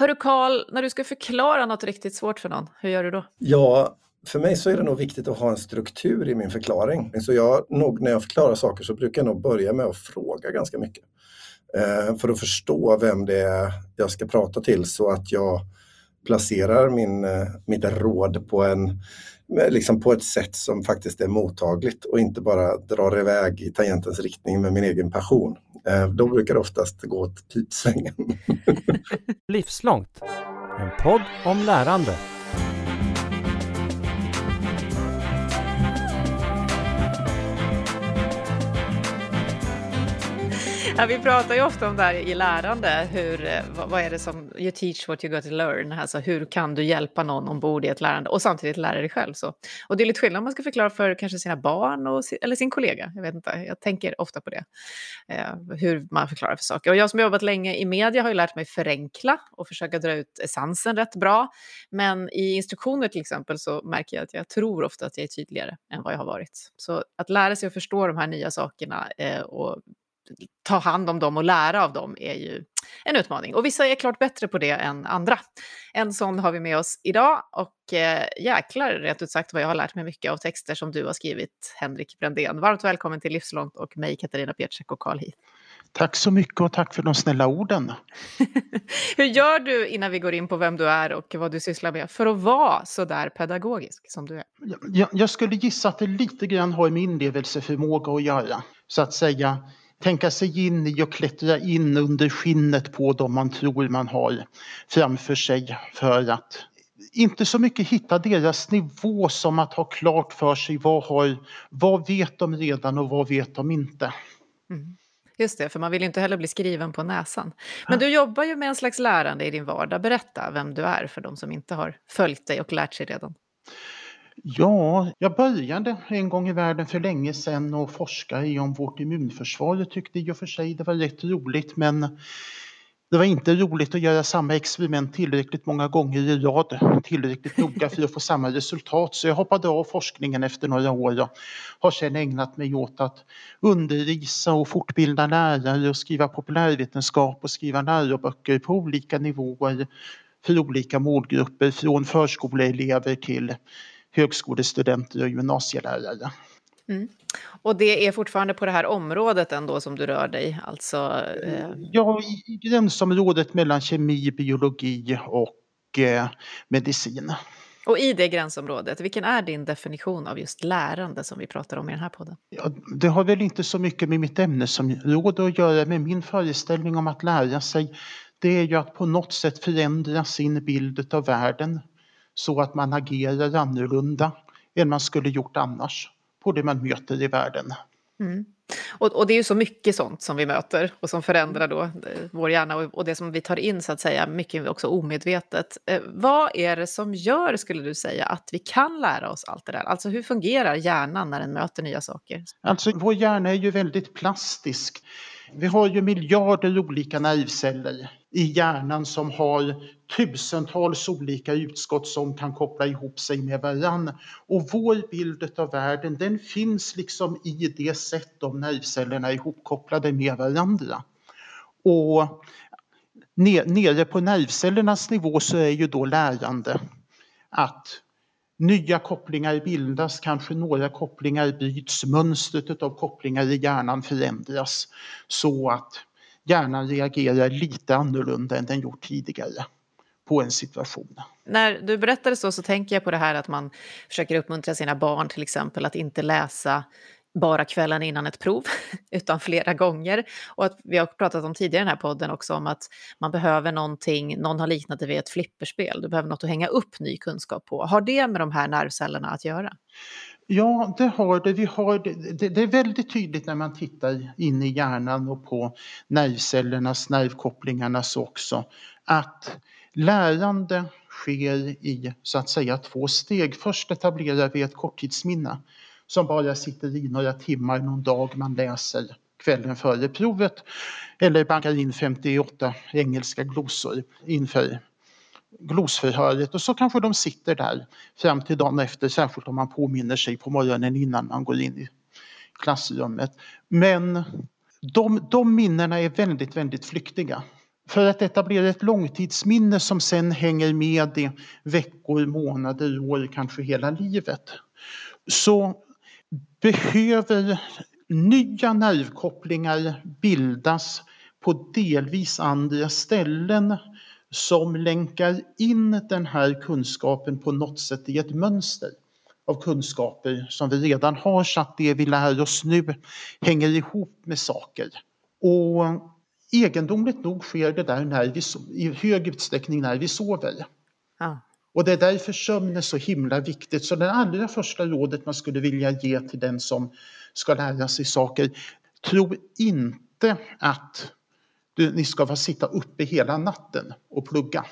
Hörru Karl, när du ska förklara något riktigt svårt för någon, hur gör du då? Ja, för mig så är det nog viktigt att ha en struktur i min förklaring. Så jag, nog, när jag förklarar saker så brukar jag nog börja med att fråga ganska mycket. Eh, för att förstå vem det är jag ska prata till så att jag placerar min, eh, mitt råd på, en, liksom på ett sätt som faktiskt är mottagligt och inte bara drar iväg i tangentens riktning med min egen passion. Eh, då brukar det oftast gå åt pipsvängen. Livslångt, en podd om lärande. Ja, vi pratar ju ofta om det här i lärande, hur, eh, vad, är det som, you teach what you got to learn, alltså hur kan du hjälpa någon ombord i ett lärande och samtidigt lära dig själv. Så. Och det är lite skillnad om man ska förklara för kanske sina barn och, eller sin kollega, jag vet inte, jag tänker ofta på det, eh, hur man förklarar för saker. Och jag som jobbat länge i media har ju lärt mig förenkla och försöka dra ut essensen rätt bra, men i instruktioner till exempel så märker jag att jag tror ofta att jag är tydligare än vad jag har varit. Så att lära sig att förstå de här nya sakerna eh, och ta hand om dem och lära av dem är ju en utmaning. Och vissa är klart bättre på det än andra. En sån har vi med oss idag och eh, jäklar rätt ut sagt vad jag har lärt mig mycket av texter som du har skrivit, Henrik Brändén. Varmt välkommen till Livslångt och mig, Katarina Pietschek och Carl Heath. Tack så mycket och tack för de snälla orden. Hur gör du innan vi går in på vem du är och vad du sysslar med för att vara så där pedagogisk som du är? Jag, jag skulle gissa att det lite grann har med inlevelseförmåga att göra. Så att säga tänka sig in i och klättra in under skinnet på dem man tror man har framför sig för att inte så mycket hitta deras nivå som att ha klart för sig vad, har, vad vet de redan och vad vet de inte. Mm. Just det, för man vill ju inte heller bli skriven på näsan. Men du jobbar ju med en slags lärande i din vardag. Berätta vem du är för de som inte har följt dig och lärt sig redan. Ja, jag började en gång i världen för länge sedan och forska i om vårt immunförsvar. Jag tyckte i och för sig det var rätt roligt men det var inte roligt att göra samma experiment tillräckligt många gånger i rad, tillräckligt noga för att få samma resultat. Så jag hoppade av forskningen efter några år och har sedan ägnat mig åt att undervisa och fortbilda lärare och skriva populärvetenskap och skriva läroböcker på olika nivåer för olika målgrupper, från förskoleelever till högskolestudenter och gymnasielärare. Mm. Och det är fortfarande på det här området ändå som du rör dig? Alltså, eh... Ja, i gränsområdet mellan kemi, biologi och eh, medicin. Och i det gränsområdet, vilken är din definition av just lärande som vi pratar om i den här podden? Ja, det har väl inte så mycket med mitt ämnesområde att göra, med min föreställning om att lära sig. Det är ju att på något sätt förändra sin bild av världen så att man agerar annorlunda än man skulle gjort annars på det man möter i världen. Mm. Och, och, det är ju så mycket sånt som vi möter och som förändrar då eh, vår hjärna och, och det som vi tar in så att säga, mycket också omedvetet. Eh, vad är det som gör, skulle du säga, att vi kan lära oss allt det där? Alltså hur fungerar hjärnan när den möter nya saker? Alltså vår hjärna är ju väldigt plastisk. Vi har ju miljarder olika nervceller i hjärnan som har tusentals olika utskott som kan koppla ihop sig med varann. Och vår bild av världen den finns liksom i det sätt de nervcellerna är ihopkopplade med varandra. Och nere på nervcellernas nivå så är ju då lärande att nya kopplingar bildas, kanske några kopplingar byts, mönstret av kopplingar i hjärnan förändras så att hjärnan reagerar lite annorlunda än den gjort tidigare på en situation. När du berättade så så tänker jag på det här att man försöker uppmuntra sina barn till exempel att inte läsa bara kvällen innan ett prov, utan flera gånger. Och att vi har pratat om tidigare i den här podden också om att man behöver någonting, någon har liknat det vid ett flipperspel, du behöver något att hänga upp ny kunskap på. Har det med de här nervcellerna att göra? Ja, det har det. Vi har det. det. är väldigt tydligt när man tittar in i hjärnan och på nervcellernas, nervkopplingarnas också, att lärande sker i så att säga två steg. Först etablerar vi ett korttidsminne som bara sitter i några timmar någon dag man läser kvällen före provet eller bankar in 58 engelska glosor inför glosförhöret och så kanske de sitter där fram till dagen efter, särskilt om man påminner sig på morgonen innan man går in i klassrummet. Men de, de minnena är väldigt, väldigt flyktiga. för att etablera ett långtidsminne som sen hänger med i veckor, månader, år, kanske hela livet, så behöver nya nervkopplingar bildas på delvis andra ställen som länkar in den här kunskapen på något sätt i ett mönster av kunskaper som vi redan har så att det vi lär oss nu hänger ihop med saker. Och egendomligt nog sker det där när vi, i hög utsträckning när vi sover. Ja. Och det är därför sömn är så himla viktigt. Så det allra första rådet man skulle vilja ge till den som ska lära sig saker, tro inte att du, ni ska få sitta uppe hela natten och plugga.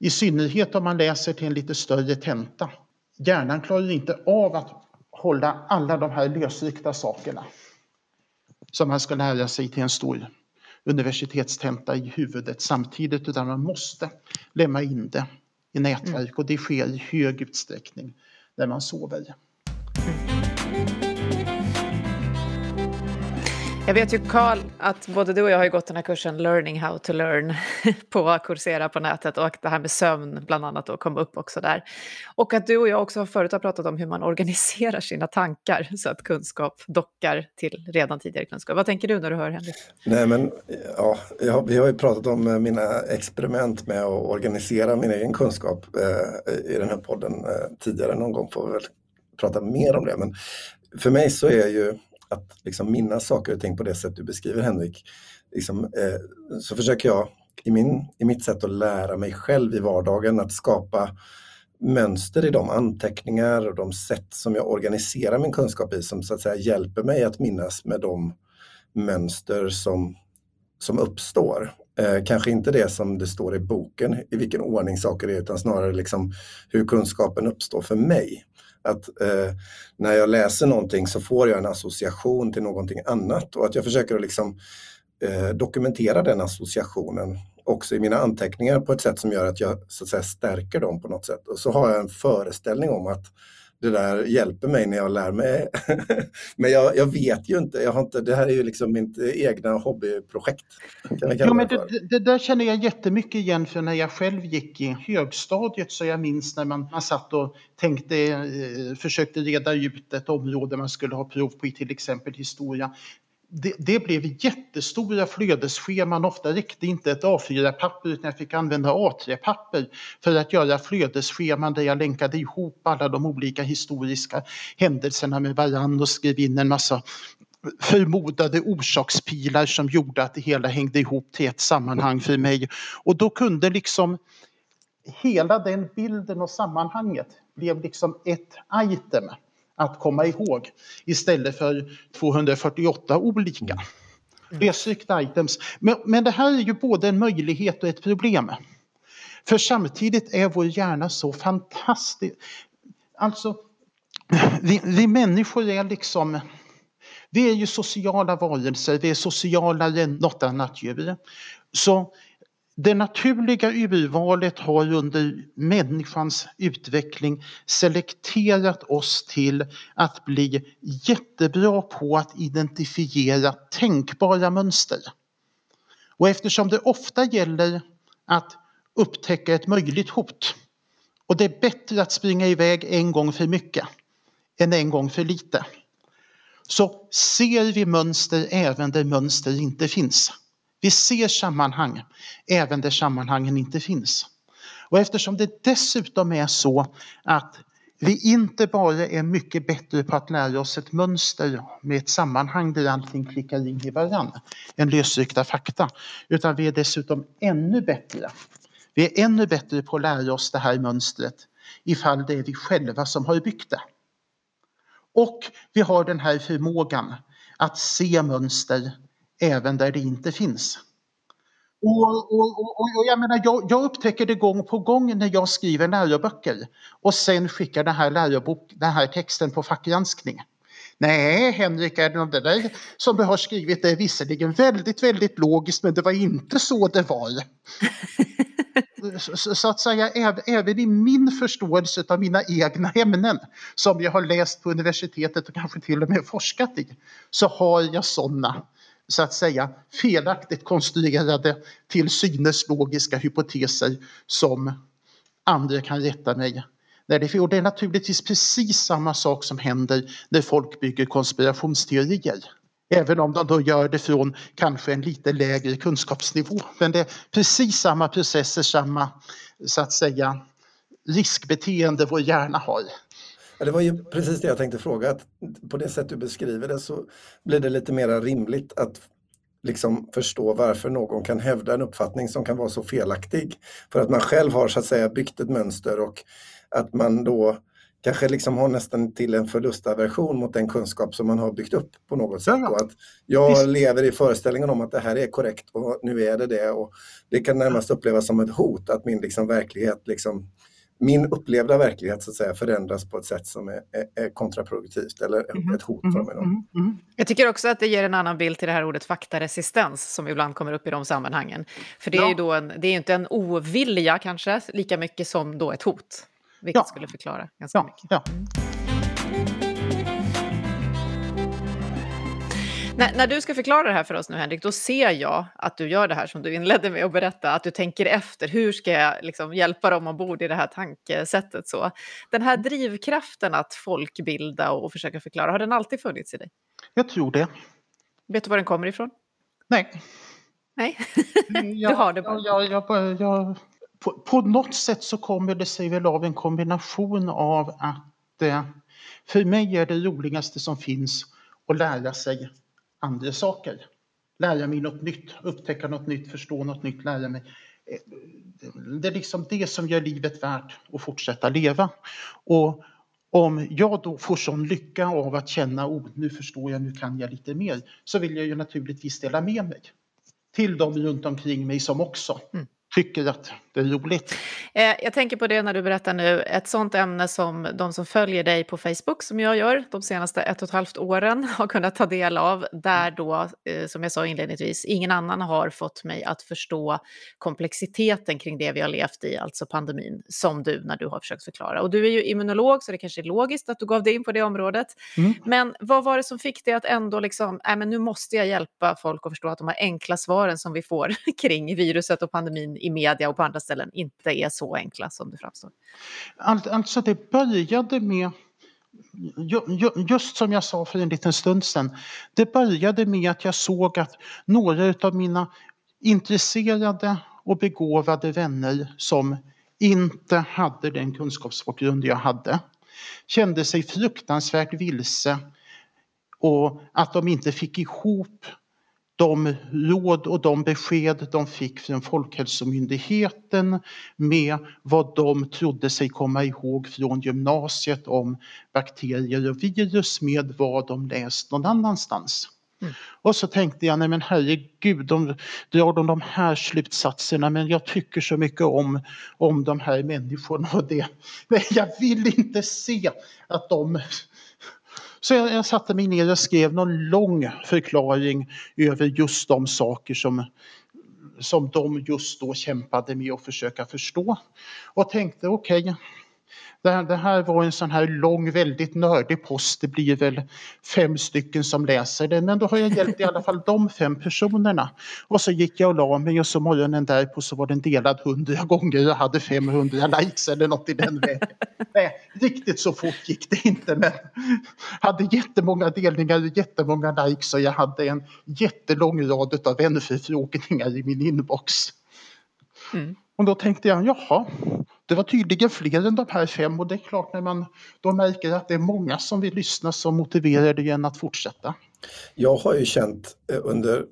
I synnerhet om man läser till en lite större tenta. Hjärnan klarar inte av att hålla alla de här lösryckta sakerna som man ska lära sig till en stor universitetstenta i huvudet samtidigt utan man måste lämna in det i nätverk och det sker i hög utsträckning när man sover. Jag vet ju Karl att både du och jag har gått den här kursen Learning how to learn på Coursera på nätet och att det här med sömn bland annat då kom upp också där. Och att du och jag också förut har pratat om hur man organiserar sina tankar så att kunskap dockar till redan tidigare kunskap. Vad tänker du när du hör Henrik? Nej men ja, vi har ju pratat om eh, mina experiment med att organisera min egen kunskap eh, i den här podden eh, tidigare någon gång får vi väl prata mer om det. Men för mig så är ju att liksom minnas saker och ting på det sätt du beskriver Henrik, liksom, eh, så försöker jag i, min, i mitt sätt att lära mig själv i vardagen att skapa mönster i de anteckningar och de sätt som jag organiserar min kunskap i som så att säga hjälper mig att minnas med de mönster som, som uppstår. Eh, kanske inte det som det står i boken, i vilken ordning saker är, utan snarare liksom hur kunskapen uppstår för mig. Att eh, när jag läser någonting så får jag en association till någonting annat och att jag försöker att liksom, eh, dokumentera den associationen också i mina anteckningar på ett sätt som gör att jag så att säga, stärker dem på något sätt. Och så har jag en föreställning om att det där hjälper mig när jag lär mig. Men jag, jag, vet ju inte, jag har inte, det här är ju liksom mitt egna hobbyprojekt. Jo, men det, det, där känner jag jättemycket igen för när jag själv gick i högstadiet så jag minns när man, man satt och tänkte, eh, försökte reda ut ett område man skulle ha prov på i till exempel historia det, det, blev jättestora flödesscheman. Ofta räckte inte ett A4-papper utan jag fick använda A3-papper för att göra flödesscheman där jag länkade ihop alla de olika historiska händelserna med varandra och skrev in en massa förmodade orsakspilar som gjorde att det hela hängde ihop till ett sammanhang för mig. Och då kunde liksom hela den bilden och sammanhanget blev liksom ett item att komma ihåg istället för 248 olika mm. items. Men, men det här är ju både en möjlighet och ett problem. För samtidigt är vår hjärna så fantastisk. Alltså, vi, vi människor är liksom vi är ju sociala varelser, vi är socialare än något annat djur. Så det naturliga urvalet har under människans utveckling selekterat oss till att bli jättebra på att identifiera tänkbara mönster. Och eftersom det ofta gäller att upptäcka ett möjligt hot och det är bättre att springa iväg en gång för mycket än en gång för lite så ser vi mönster även där mönster inte finns. Vi ser sammanhang även där sammanhangen inte finns. Och eftersom det dessutom är så att vi inte bara är mycket bättre på att lära oss ett mönster med ett sammanhang där allting klickar in i varann än lösryckta fakta, utan vi är dessutom ännu bättre. Vi är ännu bättre på att lära oss det här mönstret ifall det är vi själva som har byggt det. Och vi har den här förmågan att se mönster även där det inte finns. Och, och, och, och jag, menar, jag, jag, upptäcker det gång på gång när jag skriver läroböcker och sen skickar den här, lärobok, den här texten på fackgranskning. Nej, Henrik det där som du har skrivit är visserligen väldigt, väldigt logiskt men det var inte så det var. så, så, att säga, även i min förståelse av mina egna ämnen som jag har läst på universitetet och kanske till och med forskat i så har jag sådana så att säga felaktigt konstruerade till synes logiska hypoteser som andra kan rätta mig när det det är naturligtvis precis samma sak som händer när folk bygger konspirationsteorier. Även om de då gör det från kanske en lite lägre kunskapsnivå. Men det är precis samma processer, samma så att säga riskbeteende vår hjärna har. Ja, det var ju precis det jag tänkte fråga. Att på det sätt du beskriver det så blir det lite mer rimligt att liksom förstå varför någon kan hävda en uppfattning som kan vara så felaktig. För att man själv har så att säga byggt ett mönster och att man då kanske liksom har nästan till en förlustaversion mot den kunskap som man har byggt upp på något sätt. Och att jag Visst. lever i föreställningen om att det här är korrekt och nu är det det. Och det kan närmast upplevas som ett hot att min liksom verklighet liksom min upplevda verklighet så att säga förändras på ett sätt som är, är, är kontraproduktivt eller mm. ett hot för mig. Mm. Mm. Jag tycker också att det ger en annan bild till det här ordet faktaresistens som ibland kommer upp i de sammanhangen. För det är ja. ju då en, det är inte en ovilja kanske lika mycket som då ett hot. Vilket ja. skulle förklara ganska ja. mycket. När, när, du ska förklara det här för oss nu Henrik, då ser jag att du gör det här som du inledde med att berätta, att du tänker efter, hur ska jag liksom hjälpa dem ombord i det här tankesättet? Så. Den här drivkraften att folkbilda och, försöka förklara, har den alltid funnits i dig? Jag tror det. Vet du var den kommer ifrån? Nej. Nej, du har det bara. Jag, jag, jag, på, på, något sätt så kommer det sig väl av en kombination av att eh, för mig är det roligaste som finns att lära sig andra saker. Lära mig något nytt, upptäcka något nytt, förstå något nytt, lära mig. Eh, det är liksom det som gör livet värt att fortsätta leva. Och om jag då får sån lycka av att känna, oh, nu förstår jag, nu kan jag lite mer, så vill jag ju naturligtvis dela med mig till dem runt omkring mig som också mm tycker att det är roligt. Eh, jag tänker på det när du berättar nu, ett sånt ämne som de som följer dig på Facebook, som jag gör de senaste ett och ett halvt åren, har kunnat ta del av, där då, eh, som jag sa inledningsvis, ingen annan har fått mig att förstå komplexiteten kring det vi har levt i, alltså pandemin, som du när du har försökt förklara. Och du är ju immunolog, så det kanske är logiskt att du gav dig in på det området. Mm. Men vad var det som fick dig att ändå liksom, äh, men nu måste jag hjälpa folk att förstå att de här enkla svaren som vi får kring viruset och pandemin i media och på andra ställen inte är så enkla som det framstår? Alltså det började med Just som jag sa för en liten stund sedan, det började med att jag såg att några av mina intresserade och begåvade vänner som inte hade den kunskapsbakgrund jag hade kände sig fruktansvärt vilse och att de inte fick ihop de råd och de besked de fick från Folkhälsomyndigheten med vad de trodde sig komma ihåg från gymnasiet om bakterier och virus med vad de läst någon annanstans. Mm. Och så tänkte jag, nej men herregud, de drar de de här slutsatserna men jag tycker så mycket om, om de här människorna och det. Men jag vill inte se att de så jag, jag satte mig ner och skrev någon lång förklaring över just de saker som, som de just då kämpade med att försöka förstå. Och tänkte okej, okay, det här, det här var en sån här lång, väldigt nördig post. Det blir väl fem stycken som läser den, men då har jag hjälpt i alla fall de fem personerna. Och så gick jag och la mig och så morgonen därpå så var den delad hundra gånger och hade 500 likes eller något i den vägen. Nej, riktigt så fort gick det inte, men hade jättemånga delningar och jättemånga likes och jag hade en jättelång rad av vänförfrågningar i min inbox. Mm. Och då tänkte jag, jaha, det var tydligen fler än de här fem och det är klart när man då märker att det är många som vill lyssna så motiverar det en att fortsätta. Jag har ju känt eh, under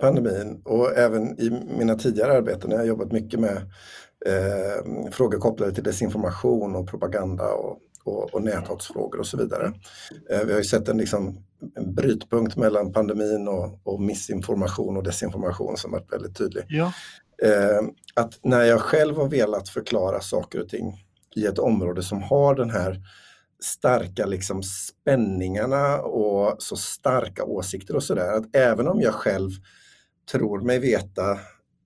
pandemin och även i mina tidigare arbeten när jag jobbat mycket med eh, frågor kopplade till desinformation och propaganda och, och, och näthatsfrågor och så vidare. Eh, vi har ju sett en, liksom, en brytpunkt mellan pandemin och, och missinformation och desinformation som varit väldigt tydlig. Ja. Eh, att när jag själv har velat förklara saker och ting i ett område som har den här starka liksom spänningarna och så starka åsikter och sådär, att även om jag själv tror mig veta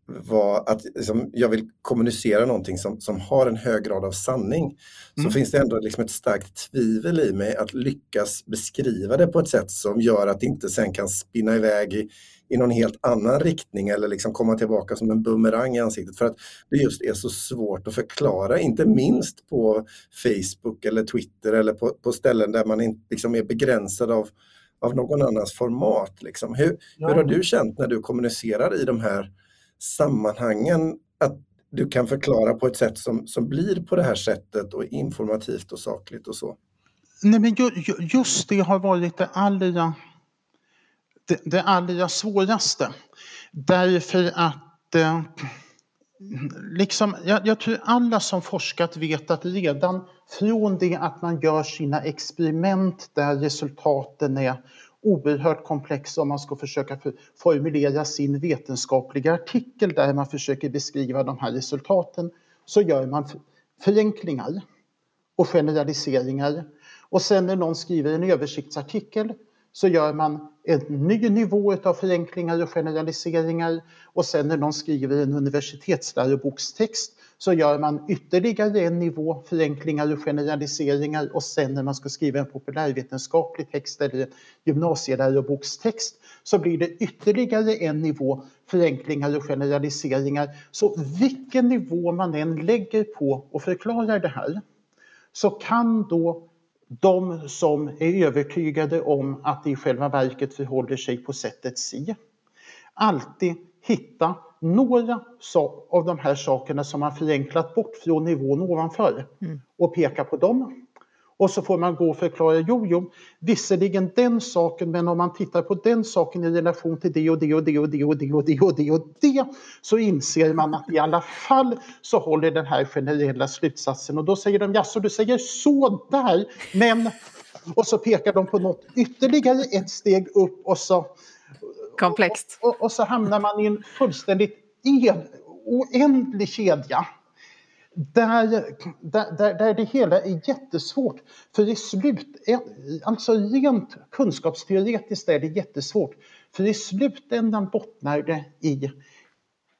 var att liksom, jag vill kommunicera någonting som, som har en hög grad av sanning så Mm. finns det ändå liksom ett starkt tvivel i mig att lyckas beskriva det på ett sätt som gör att det inte sen kan spinna iväg i, i någon helt annan riktning eller liksom komma tillbaka som en bumerang i ansiktet för att det just är så svårt att förklara, inte minst på Facebook eller Twitter eller på, på ställen där man inte liksom är begränsad av, av någon annans format. Liksom. Hur, Ja. hur har du känt när du kommunicerar i de här sammanhangen att du kan förklara på ett sätt som, som blir på det här sättet och informativt och sakligt och så? Nej, men ju, ju, just det har varit det allra, det, det allra svåraste. Därför att eh, liksom, jag, jag tror alla som forskat vet att redan från det att man gör sina experiment där resultaten är oerhört komplexa om man ska försöka formulera sin vetenskapliga artikel där man försöker beskriva de här resultaten så gör man förenklingar och generaliseringar. Och sen när någon skriver en översiktsartikel så gör man en ny nivå av förenklingar och generaliseringar. Och sen när någon skriver en universitetslärobokstext så gör man ytterligare en nivå förenklingar och generaliseringar. Och sen när man ska skriva en populärvetenskaplig text eller en gymnasielärobokstext så blir det ytterligare en nivå förenklingar och generaliseringar. Så vilken nivå man än lägger på och förklarar det här så kan då de som är övertygade om att det i själva verket förhåller sig på sättet si alltid hitta några av de här sakerna som man förenklat bort från nivån ovanför och peka på dem. Och så får man gå och förklara, jo, jo, visserligen den saken, men om man tittar på den saken i relation till det och det och det och det och det och det och det och det så inser man att i alla fall så håller den här generella slutsatsen. Och då säger de, ja, så du säger så där, men... Och så pekar de på något ytterligare ett steg upp och så Komplext. och, och så hamnar man i en fullständigt en, oändlig kedja. Där, där, där, där det hela är jättesvårt. För i slut, alltså rent kunskapsteoretiskt är det jättesvårt. För i slutändan bottnar det i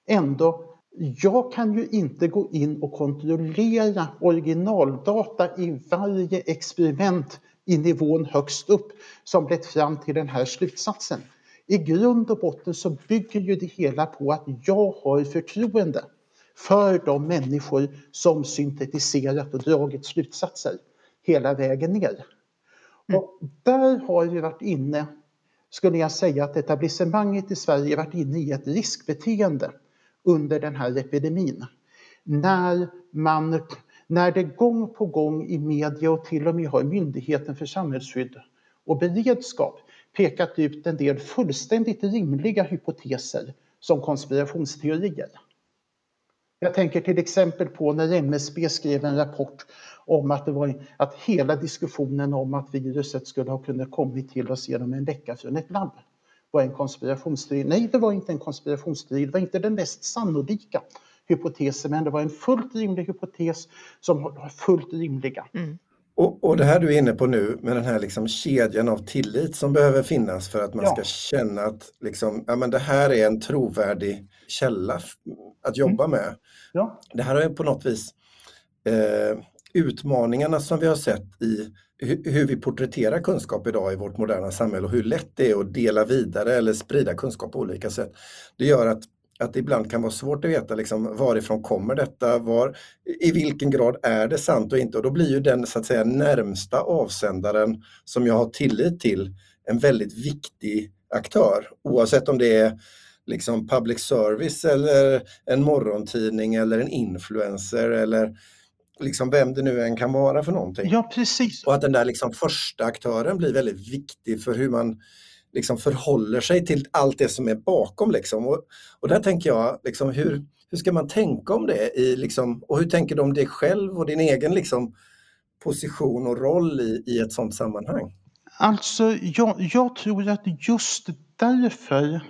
ändå jag kan ju inte gå in och kontrollera originaldata i varje experiment i nivån högst upp som lett fram till den här slutsatsen. I grund och botten så bygger ju det hela på att jag har förtroende för de människor som syntetiserat och dragit slutsatser hela vägen ner. Och där har vi varit inne, skulle jag säga att etablissemanget i Sverige varit inne i ett riskbeteende under den här epidemin. När, man, när det gång på gång i media och till och med har Myndigheten för samhällsskydd och beredskap pekat ut en del fullständigt rimliga hypoteser som konspirationsteorier. Jag tänker till exempel på när MSB skrev en rapport om att, det var, att hela diskussionen om att viruset skulle ha kunnat kommit till oss genom en läcka från ett labb var en konspirationsteori. Nej, det var inte en konspirationsteori. Det var inte den mest sannolika hypotesen, men det var en fullt rimlig hypotes som var fullt rimliga. Mm. Och, och det här du är inne på nu med den här liksom kedjan av tillit som behöver finnas för att man Ja. ska känna att liksom, ja, men det här är en trovärdig källa att jobba med. Ja. Det här är på något vis eh, utmaningarna som vi har sett i hu- hur vi porträtterar kunskap idag i vårt moderna samhälle och hur lätt det är att dela vidare eller sprida kunskap på olika sätt. Det gör att, att det ibland kan vara svårt att veta liksom, varifrån kommer detta, var, i vilken grad är det sant och inte. Och då blir ju den så att säga närmsta avsändaren som jag har tillit till en väldigt viktig aktör oavsett om det är liksom public service eller en morgontidning eller en influencer eller liksom vem det nu än kan vara för någonting. ja, precis. Och att den där liksom första aktören blir väldigt viktig för hur man liksom förhåller sig till allt det som är bakom. Liksom. Och, och där tänker jag, liksom, hur, hur ska man tänka om det? I, liksom, och hur tänker du om dig själv och din egen liksom, position och roll i, i ett sådant sammanhang? Alltså, jag, jag tror att just därför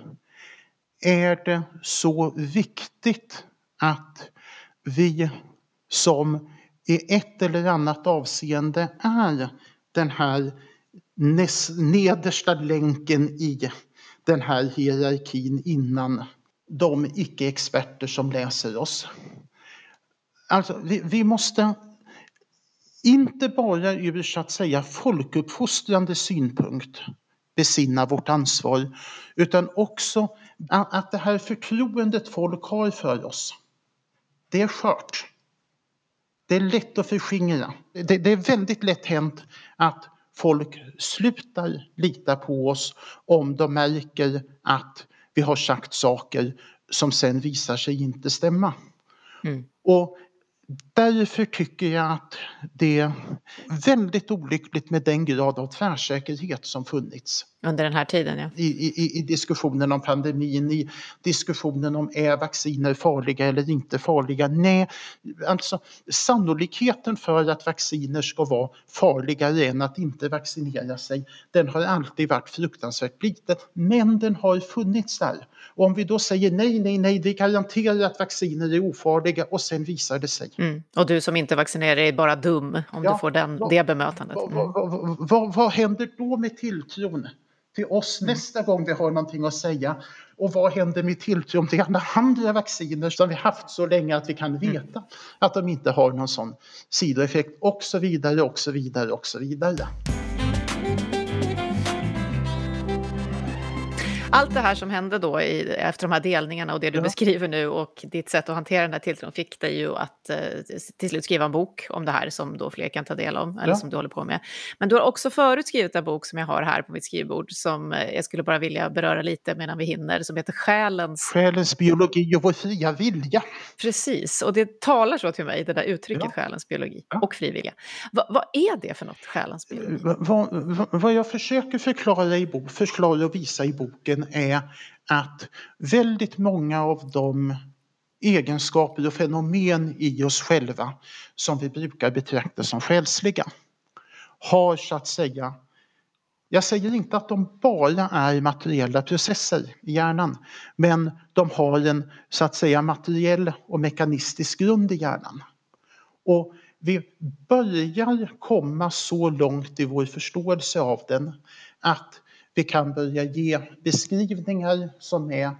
är det så viktigt att vi som i ett eller annat avseende är den här nedersta länken i den här hierarkin innan de icke-experter som läser oss. Alltså, vi, vi måste inte bara ur så att säga folkuppfostrande synpunkt besinna vårt ansvar utan också att det här förtroendet folk har för oss, det är skört. Det är lätt att förskingra. Det, det är väldigt lätt hänt att folk slutar lita på oss om de märker att vi har sagt saker som sen visar sig inte stämma. Mm. Och Därför tycker jag att det är väldigt olyckligt med den grad av tvärsäkerhet som funnits. Under den här tiden ja. I, i, I diskussionen om pandemin, i diskussionen om är vacciner farliga eller inte farliga? Nej, alltså sannolikheten för att vacciner ska vara farligare än att inte vaccinera sig, den har alltid varit fruktansvärt liten. Men den har funnits där. Och om vi då säger nej, nej, nej, vi garanterar att vacciner är ofarliga och sen visar det sig. Mm. Och du som inte vaccinerar är bara dum om ja, du får den, vad, det bemötandet. Mm. Vad, vad, vad, vad händer då med tilltron till oss mm. nästa gång vi har någonting att säga? Och vad händer med tilltron till alla andra vacciner som vi haft så länge att vi kan mm. veta att de inte har någon sån sidoeffekt och så vidare och så vidare och så vidare. Allt det här som hände då i, efter de här delningarna och det du ja. beskriver nu och ditt sätt att hantera den här tilltron fick dig ju att eh, till slut skriva en bok om det här som då fler kan ta del av, eller ja. som du håller på med. Men du har också förut skrivit en bok som jag har här på mitt skrivbord som eh, jag skulle bara vilja beröra lite medan vi hinner, som heter Själens... Själens biologi och vår fria vilja. Precis, och det talar så till mig, det där uttrycket ja. själens biologi och fri vilja. Va, vad är det för något, själens biologi? Vad, vad, vad jag försöker förklara, i bo, förklara och visa i boken är att väldigt många av de egenskaper och fenomen i oss själva som vi brukar betrakta som själsliga har så att säga jag säger inte att de bara är materiella processer i hjärnan, men de har en så att säga materiell och mekanistisk grund i hjärnan. Och vi börjar komma så långt i vår förståelse av den att vi kan börja ge beskrivningar som är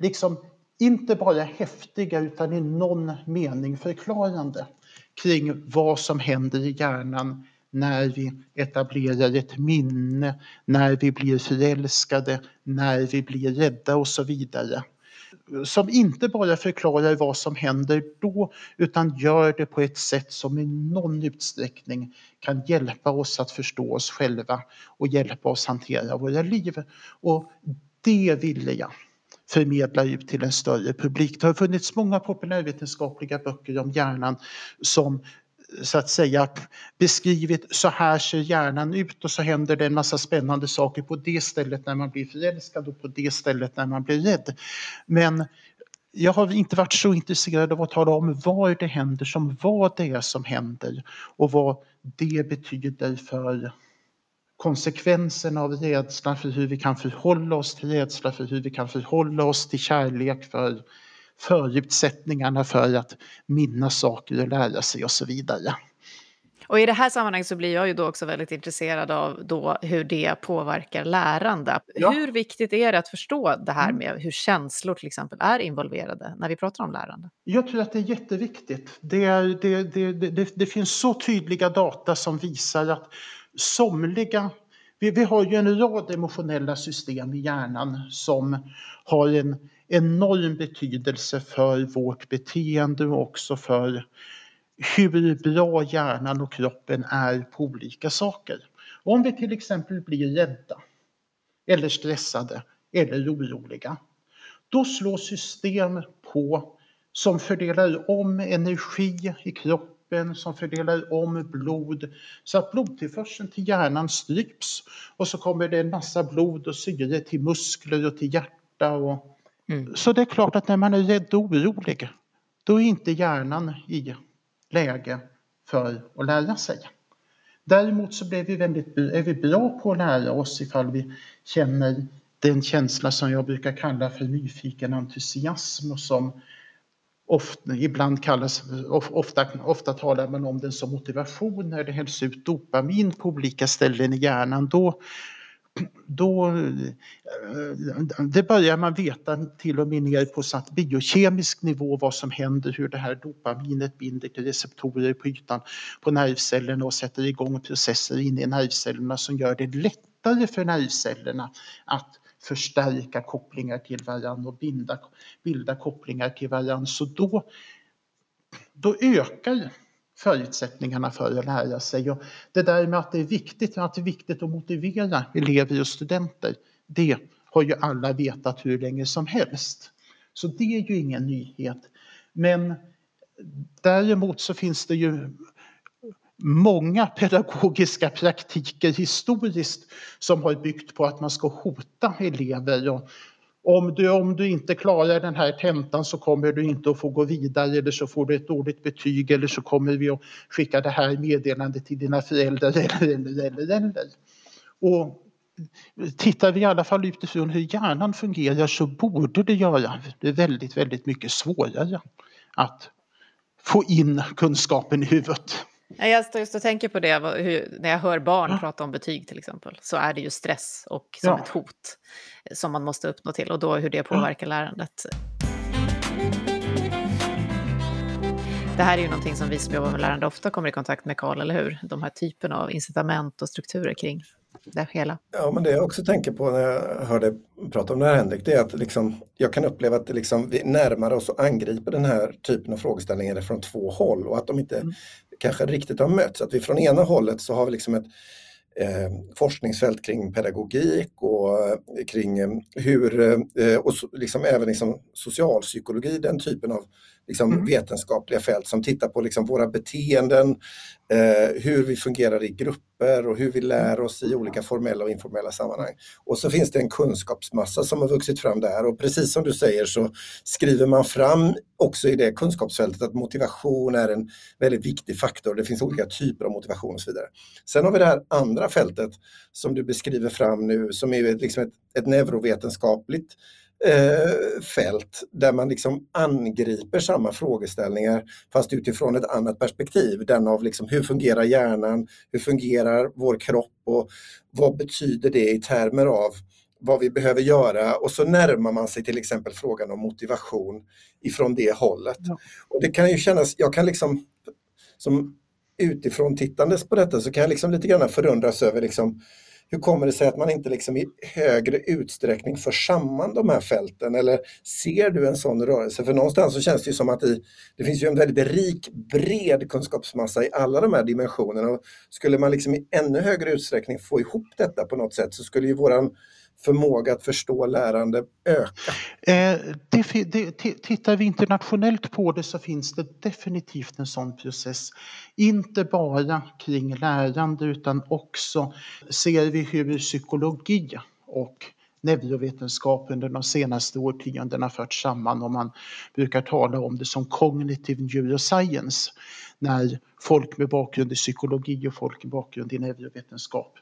liksom inte bara häftiga utan i någon mening förklarande kring vad som händer i hjärnan när vi etablerar ett minne, när vi blir förälskade, när vi blir rädda och så vidare som inte bara förklarar vad som händer då utan gör det på ett sätt som i någon utsträckning kan hjälpa oss att förstå oss själva och hjälpa oss hantera våra liv. Och det ville jag förmedla ut till en större publik. Det har funnits många populärvetenskapliga böcker om hjärnan som så att säga beskrivit så här ser hjärnan ut och så händer det en massa spännande saker på det stället när man blir förälskad och på det stället när man blir rädd. Men jag har inte varit så intresserad av att tala om var det händer som vad det är som händer och vad det betyder för konsekvenserna av rädsla för hur vi kan förhålla oss till rädsla, för hur vi kan förhålla oss till kärlek, för förutsättningarna för att minnas saker och lära sig och så vidare. Och i det här sammanhanget så blir jag ju då också väldigt intresserad av då hur det påverkar lärande. Ja. Hur viktigt är det att förstå det här mm. med hur känslor till exempel är involverade när vi pratar om lärande? Jag tror att det är jätteviktigt. Det, är, det, det, det, det finns så tydliga data som visar att somliga vi, vi har ju en rad emotionella system i hjärnan som har en enorm betydelse för vårt beteende och också för hur bra hjärnan och kroppen är på olika saker. Om vi till exempel blir rädda eller stressade eller oroliga, då slår system på som fördelar om energi i kroppen, som fördelar om blod så att blodtillförseln till hjärnan stryps och så kommer det en massa blod och syre till muskler och till hjärta och Mm. Så det är klart att när man är rädd och orolig, då är inte hjärnan i läge för att lära sig. Däremot så blir vi väldigt, är vi bra på att lära oss ifall vi känner den känsla som jag brukar kalla för nyfiken entusiasm och som ofta, ibland kallas, ofta, ofta talar man om den som motivation när det hälls ut dopamin på olika ställen i hjärnan. Då då eh, det börjar man veta till och med ner på satt biokemisk nivå vad som händer, hur det här dopaminet binder till receptorer på ytan på nervcellerna och sätter igång processer inne i nervcellerna som gör det lättare för nervcellerna att förstärka kopplingar till varandra och binda, bilda kopplingar till varandra. Så då, då ökar förutsättningarna för att lära sig. Och det där med att det är viktigt, att det är viktigt att motivera elever och studenter, det har ju alla vetat hur länge som helst. Så det är ju ingen nyhet. Men däremot så finns det ju många pedagogiska praktiker historiskt som har byggt på att man ska hota elever. Och om, du, om du inte klarar den här tentan så kommer du inte att få gå vidare eller så får du ett dåligt betyg eller så kommer vi att skicka det här meddelandet till dina föräldrar eller, eller, eller, eller. Och tittar vi i alla fall utifrån hur hjärnan fungerar så borde det göra det väldigt, väldigt mycket svårare att få in kunskapen i huvudet. Jag står just och tänker på det, hur, när jag hör barn ja. prata om betyg till exempel, så är det ju stress och som ja. ett hot som man måste uppnå till och då hur det påverkar ja. lärandet. Det här är ju någonting som vi som jobbar med lärande ofta kommer i kontakt med, Karl, eller hur? De här typerna av incitament och strukturer kring det hela. Ja, men det jag också tänker på när jag hörde prata om det här Henrik, det är att liksom, jag kan uppleva att liksom, vi närmar oss och angriper den här typen av frågeställningar från två håll och att de inte mm kanske riktigt har mötts. Att vi från ena hållet så har vi liksom ett eh, forskningsfält kring pedagogik och eh, kring eh, hur, eh, och så, liksom även liksom socialpsykologi, den typen av liksom, mm. vetenskapliga fält som tittar på liksom, våra beteenden, eh, hur vi fungerar i grupper och hur vi lär oss i olika formella och informella sammanhang. Och så finns det en kunskapsmassa som har vuxit fram där och precis som du säger så skriver man fram också i det kunskapsfältet att motivation är en väldigt viktig faktor. Det finns olika typer av motivation och så vidare. Sen har vi det här andra fältet som du beskriver fram nu som är liksom ett, ett neurovetenskapligt eh, fält där man liksom angriper samma frågeställningar fast utifrån ett annat perspektiv. Den av liksom hur fungerar hjärnan, hur fungerar vår kropp och vad betyder det i termer av vad vi behöver göra och så närmar man sig till exempel frågan om motivation ifrån det hållet. Ja. Och det kan ju kännas, jag kan liksom som utifrån tittandes på detta så kan jag liksom lite grann förundras över liksom hur kommer det sig att man inte liksom i högre utsträckning för samman de här fälten? Eller ser du en sån rörelse? För någonstans så känns det ju som att i, det finns ju en väldigt rik, bred kunskapsmassa i alla de här dimensionerna. Och skulle man liksom i ännu högre utsträckning få ihop detta på något sätt så skulle ju våran förmåga att förstå lärande öka? Eh, det, det, tittar vi internationellt på det så finns det definitivt en sån process. Inte bara kring lärande utan också ser vi hur psykologi och neurovetenskap under de senaste årtiondena förts samman och man brukar tala om det som cognitive neuroscience när folk med bakgrund i psykologi och folk med bakgrund i neurovetenskap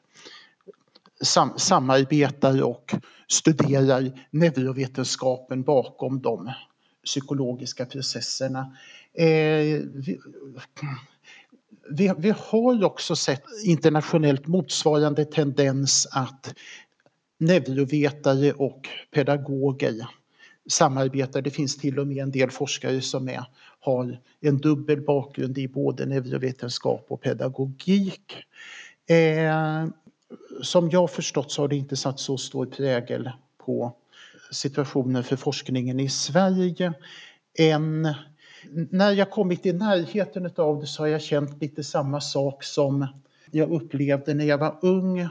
sam samarbetar och studerar neurovetenskapen bakom de psykologiska processerna. Eh, vi, vi, vi, har också sett internationellt motsvarande tendens att neurovetare och pedagoger samarbetar. Det finns till och med en del forskare som är, har en dubbel bakgrund i både neurovetenskap och pedagogik. Eh, som jag förstått så har det inte satt så stor prägel på situationen för forskningen i Sverige. Än när jag kommit i närheten av det så har jag känt lite samma sak som jag upplevde när jag var ung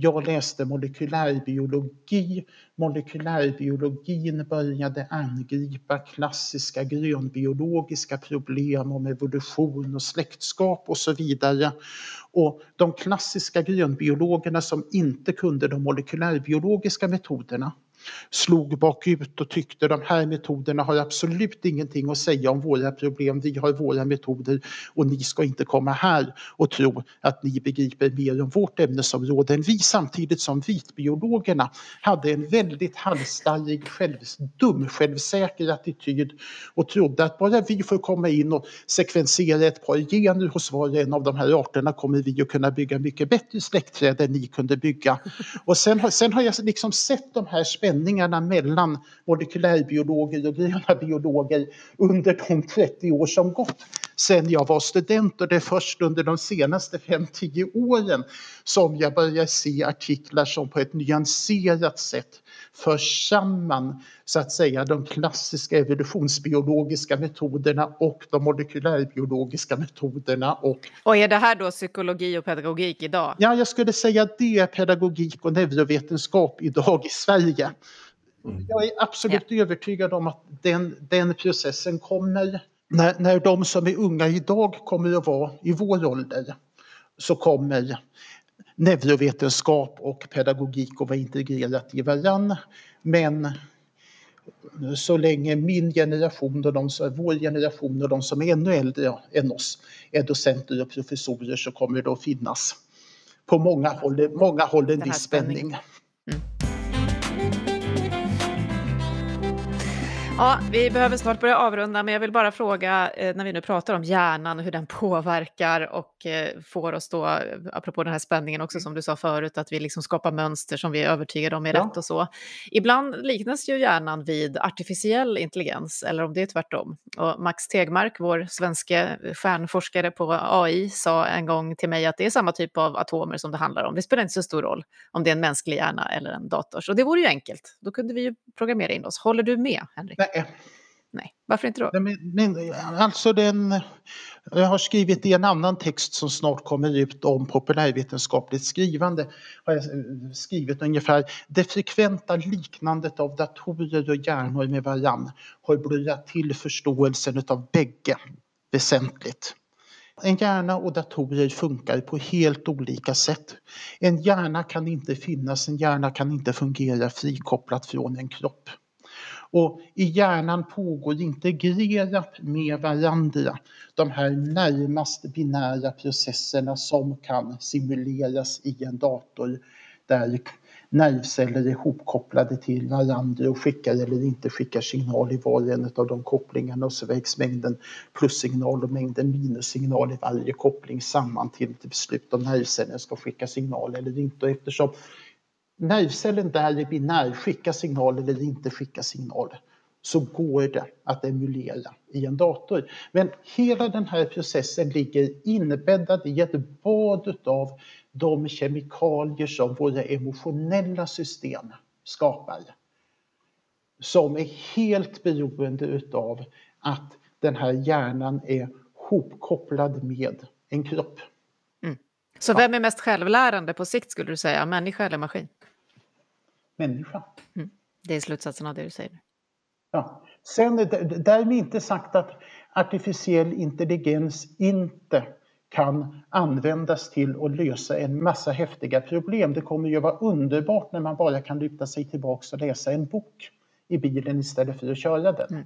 jag läste molekylärbiologi. Molekylärbiologin började angripa klassiska grönbiologiska problem om evolution och släktskap och så vidare. Och de klassiska grönbiologerna som inte kunde de molekylärbiologiska metoderna slog bakut och tyckte de här metoderna har absolut ingenting att säga om våra problem. Vi har våra metoder och ni ska inte komma här och tro att ni begriper mer om vårt ämnesområde än vi samtidigt som vitbiologerna hade en väldigt halsstarrig, själv, dum, självsäker attityd och trodde att bara vi får komma in och sekvensera ett par gener hos var och en av de här arterna kommer vi att kunna bygga mycket bättre släktträd än ni kunde bygga. Och sen, sen har jag liksom sett de här spänningarna mellan molekylärbiologer och gröna biologer under de 30 år som gått sen jag var student och det är först under de senaste 5-10 åren som jag börjar se artiklar som på ett nyanserat sätt för samman så att säga de klassiska evolutionsbiologiska metoderna och de molekylärbiologiska metoderna. Och, och är det här då psykologi och pedagogik idag? Ja, jag skulle säga att det är pedagogik och neurovetenskap idag i Sverige. Mm. Jag är absolut ja. övertygad om att den, den processen kommer när, när de som är unga idag kommer att vara i vår ålder så kommer neurovetenskap och pedagogik att vara integrerat i varann. Men så länge min generation och de som, vår generation och de som är ännu äldre än oss är docenter och professorer så kommer det att finnas på många håll, många håll en viss spänning. Ja, vi behöver snart börja avrunda, men jag vill bara fråga, eh, när vi nu pratar om hjärnan och hur den påverkar och eh, får oss då, apropå den här spänningen också som du sa förut, att vi liksom skapar mönster som vi är övertygade om är ja. rätt och så. Ibland liknas ju hjärnan vid artificiell intelligens, eller om det är tvärtom. Och Max Tegmark, vår svenska stjärnforskare på AI, sa en gång till mig att det är samma typ av atomer som det handlar om. Det spelar inte så stor roll om det är en mänsklig hjärna eller en dators. Och det vore ju enkelt, då kunde vi ju programmera in oss. Håller du med, Henrik? Nej. Nej, varför inte då? Men, men, alltså den, jag har skrivit i en annan text som snart kommer ut om populärvetenskapligt skrivande. Har jag skrivit ungefär det frekventa liknandet av datorer och hjärnor med varann har blyat till förståelsen av bägge väsentligt. En hjärna och datorer funkar på helt olika sätt. En hjärna kan inte finnas, en hjärna kan inte fungera frikopplat från en kropp. Och i hjärnan pågår integrerat med varandra de här närmast binära processerna som kan simuleras i en dator där nervceller är ihopkopplade till varandra och skickar eller inte skickar signal i var och en av de kopplingarna och så vägs mängden plussignal och mängden minussignal i varje koppling samman till ett beslut om nervcellen ska skicka signal eller inte. Och eftersom nervcellen där är binär, skicka signal eller inte skicka signal, så går det att emulera i en dator. Men hela den här processen ligger inbäddad i ett bad av de kemikalier som våra emotionella system skapar. Som är helt beroende utav att den här hjärnan är hopkopplad med en kropp. Mm. Så vem är mest självlärande på sikt skulle du säga, människa eller maskin? Människa. Mm. Det är slutsatsen av det du säger. Ja. Sen därmed inte sagt att artificiell intelligens inte kan användas till att lösa en massa häftiga problem. Det kommer ju vara underbart när man bara kan luta sig tillbaka och läsa en bok i bilen istället för att köra den. Mm.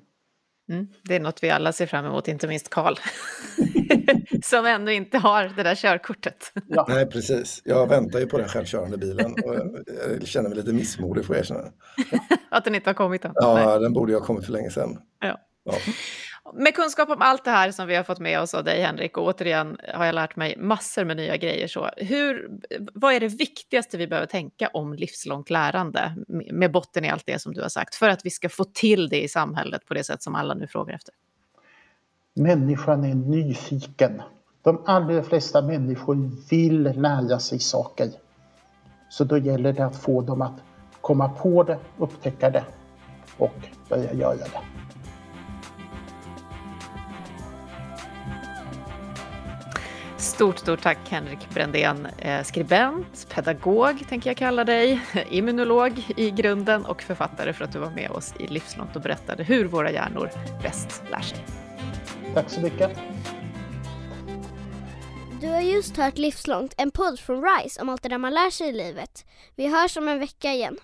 Mm, det är något vi alla ser fram emot, inte minst Karl. som ännu inte har det där körkortet. Ja. Nej, precis. Jag väntar ju på den självkörande bilen och jag känner mig lite missmodig får jag erkänna. Att den inte har kommit än? Ja, Nej. den borde ju ha kommit för länge sedan. Ja. ja. Med kunskap om allt det här som vi har fått med oss av dig Henrik och återigen har jag lärt mig massor med nya grejer. Så hur, vad är det viktigaste vi behöver tänka om livslångt lärande med botten i allt det som du har sagt för att vi ska få till det i samhället på det sätt som alla nu frågar efter? Människan är nyfiken. De allra flesta människor vill lära sig saker. Så då gäller det att få dem att komma på det, upptäcka det och börja göra det. Stort, stort tack Henrik Brändén, eh, skribent, pedagog tänker jag kalla dig, immunolog i grunden och författare för att du var med oss i Livslångt och berättade hur våra hjärnor bäst lär sig. Tack så mycket. Du har just hört Livslångt, en podd från RISE om allt det där man lär sig i livet. Vi hörs om en vecka igen.